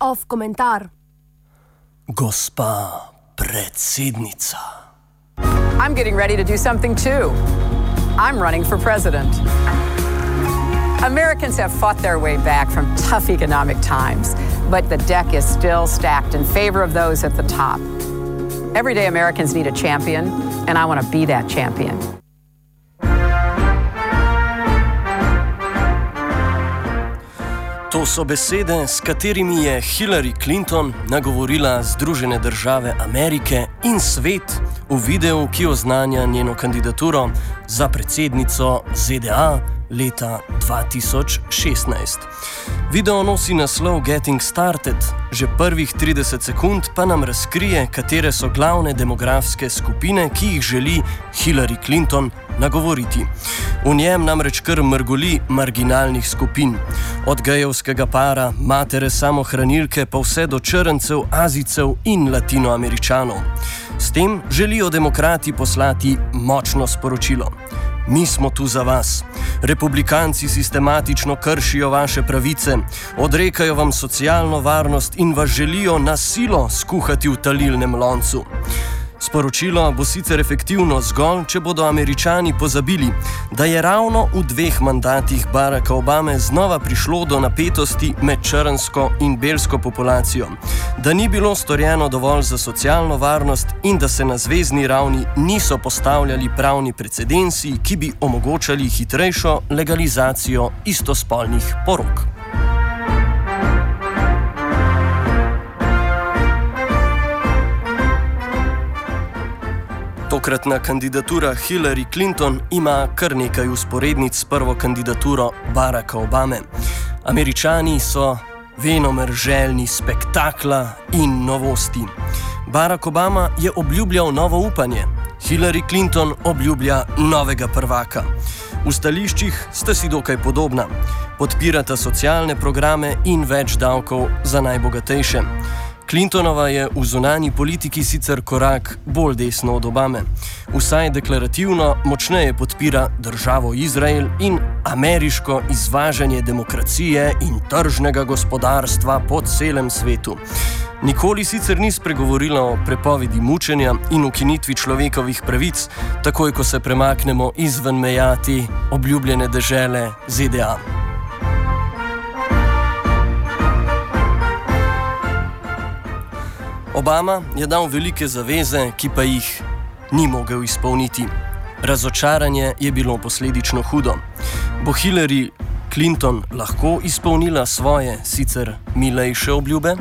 Off komentar. Gospa predsednica. I'm getting ready to do something too. I'm running for president. Americans have fought their way back from tough economic times, but the deck is still stacked in favor of those at the top. Everyday Americans need a champion, and I want to be that champion. To so besede, s katerimi je Hillary Clinton nagovorila Združene države Amerike in svet v videu, ki oznanja njeno kandidaturo za predsednico ZDA leta 2016. Video nosi naslov Getting Started, že prvih 30 sekund pa nam razkrije, katere so glavne demografske skupine, ki jih želi Hillary Clinton nagovoriti. V njem namreč kar mrgoli marginalnih skupin, od gejevskega para, matere samohranilke pa vse do črncev, azicev in latinoameričanov. S tem želijo demokrati poslati močno sporočilo. Mi smo tu za vas. Republikanci sistematično kršijo vaše pravice, odrekajo vam socialno varnost in vas želijo na silo skuhati v talilnem loncu. Sporočilo bo sicer efektivno zgolj, če bodo američani pozabili, da je ravno v dveh mandatih Baracka Obame znova prišlo do napetosti med črnsko in belsko populacijo, da ni bilo storjeno dovolj za socialno varnost in da se na zvezdni ravni niso postavljali pravni precedensi, ki bi omogočali hitrejšo legalizacijo istospolnih porok. Tokratna kandidatura Hillary Clinton ima kar nekaj usporednic s prvo kandidaturo Baracka Obame. Američani so venomer željni spektakla in novosti. Barack Obama je obljubljal novo upanje, Hillary Clinton obljublja novega prvaka. V stališčih sta si dokaj podobna. Podpirata socialne programe in več davkov za najbogatejše. Clintonova je v zunanji politiki sicer korak bolj desno od Obame. Vsaj deklarativno močneje podpira državo Izrael in ameriško izvažanje demokracije in tržnega gospodarstva po celem svetu. Nikoli sicer ni spregovorila o prepovedi mučenja in ukinitvi človekovih pravic, takoj ko se premaknemo izven meja te obljubljene dežele ZDA. Obama je dal velike zaveze, ki pa jih ni mogel izpolniti. Razočaranje je bilo posledično hudo. Bo Hillary Clinton lahko izpolnila svoje, sicer milejše obljube?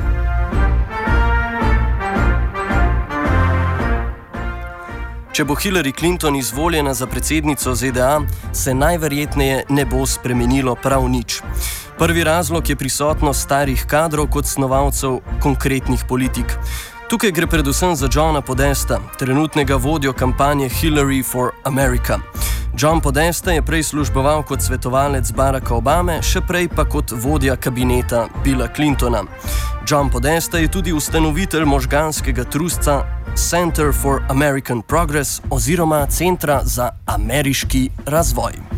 Če bo Hillary Clinton izvoljena za predsednico ZDA, se najverjetneje ne bo spremenilo prav nič. Prvi razlog je prisotnost starih kadrov kot snovalcev konkretnih politik. Tukaj gre predvsem za Johna Podesta, trenutnega vodjo kampanje Hillary for America. John Podesta je prej služboval kot svetovalec Baracka Obame, še prej pa kot vodja kabineta Billa Clintona. John Podesta je tudi ustanovitelj možganskega trusca Center for American Progress oziroma Centra za ameriški razvoj.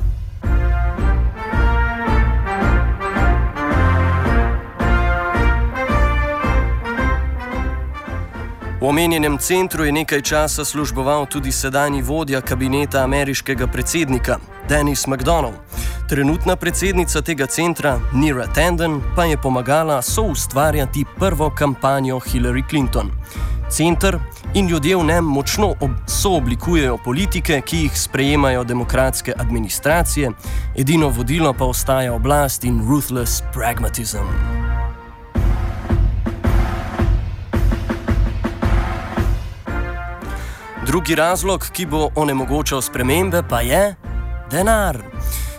V omenjenem centru je nekaj časa služboval tudi sedajni vodja kabineta ameriškega predsednika, Dennis McDonald. Trenutna predsednica tega centra, Nira Tanden, pa je pomagala soustvarjati prvo kampanjo Hillary Clinton. Center in ljudje v njem močno sooblikujejo politike, ki jih sprejemajo demokratske administracije, edino vodilo pa ostaja oblast in ruthless pragmatism. Drugi razlog, ki bo onemogočal spremembe, pa je denar.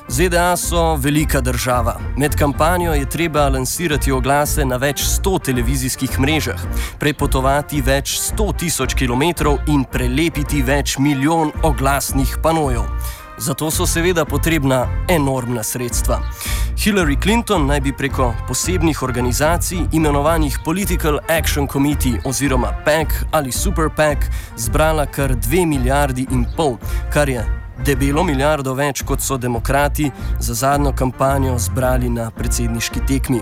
ZDA so velika država. Med kampanjo je treba lansirati oglase na več sto televizijskih mrežah, prepotovati več sto tisoč kilometrov in prelepiti več milijon oglasnih panojev. Zato so seveda potrebna enormna sredstva. Hillary Clinton naj bi preko posebnih organizacij, imenovanih Political Action Committee oziroma PAC ali Super PAC, zbrala kar 2 milijardi in pol, kar je debelo milijardo več, kot so demokrati za zadnjo kampanjo zbrali na predsedniški tekmi.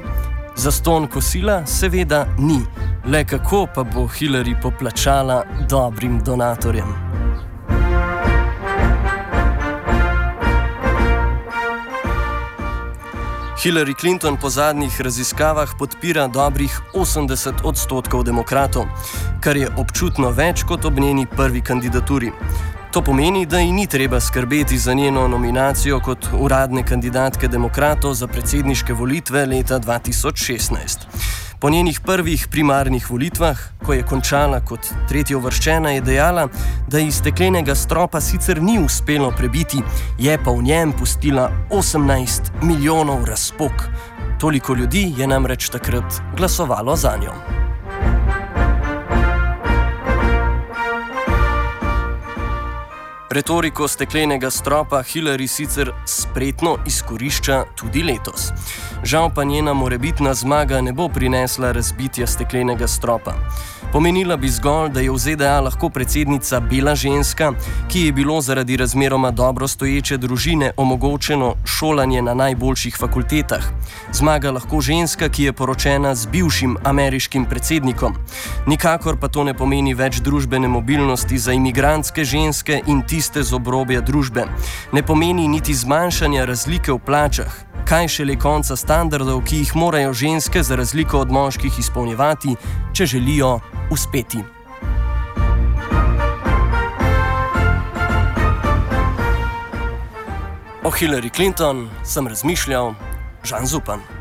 Za ston kosila seveda ni, le kako pa bo Hillary poplačala dobrim donatorjem. Hillary Clinton po zadnjih raziskavah podpira dobrih 80 odstotkov demokratov, kar je občutno več kot ob njeni prvi kandidaturi. To pomeni, da ji ni treba skrbeti za njeno nominacijo kot uradne kandidatke demokratov za predsedniške volitve leta 2016. Po njenih prvih primarnih volitvah, ko je končala kot tretja uvrščena, je dejala, da ji steklenega stropa sicer ni uspelo prebiti, je pa v njem pustila 18 milijonov razpok. Toliko ljudi je namreč takrat glasovalo za njo. Retoriko steklenega stropa Hillary sicer spretno izkorišča tudi letos. Žal pa njena morebitna zmaga ne bo prinesla razbitja steklenega stropa. Pomenila bi zgolj, da je v ZDA lahko predsednica bela ženska, ki je bilo zaradi razmeroma dobro stoječe družine omogočeno šolanje na najboljših fakultetah. Zmaga lahko ženska, ki je poročena z bivšim ameriškim predsednikom. Nikakor pa to ne pomeni več družbene mobilnosti za imigrantske ženske in tiste z obrobja družbe. Ne pomeni niti zmanjšanja razlike v plačah kaj šele konca standardov, ki jih morajo ženske za razliko od moških izpolnjevati, če želijo uspeti. O Hillary Clinton sem razmišljal, Žan Zupan.